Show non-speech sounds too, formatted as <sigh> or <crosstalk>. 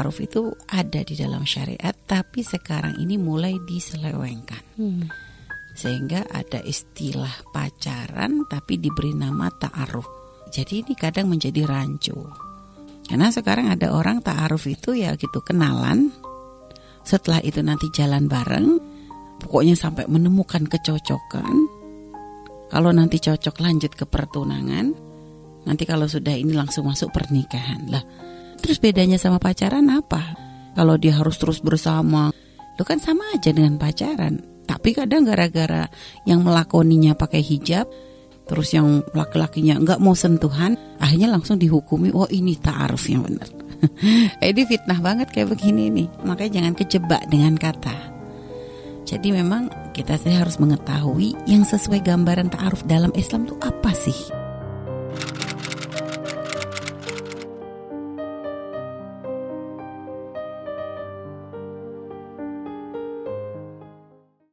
ta'aruf itu ada di dalam syariat, tapi sekarang ini mulai diselewengkan. Hmm. Sehingga ada istilah pacaran tapi diberi nama ta'aruf. Jadi ini kadang menjadi rancu. Karena sekarang ada orang ta'aruf itu ya gitu kenalan. Setelah itu nanti jalan bareng, pokoknya sampai menemukan kecocokan. Kalau nanti cocok lanjut ke pertunangan, nanti kalau sudah ini langsung masuk pernikahan. Lah, terus bedanya sama pacaran apa? Kalau dia harus terus bersama, itu kan sama aja dengan pacaran. Tapi kadang gara-gara yang melakoninya pakai hijab, terus yang laki-lakinya nggak mau sentuhan, akhirnya langsung dihukumi, oh ini ta'aruf yang benar. <laughs> ini fitnah banget kayak begini nih. Makanya jangan kejebak dengan kata. Jadi memang kita harus mengetahui yang sesuai gambaran ta'aruf dalam Islam itu apa sih?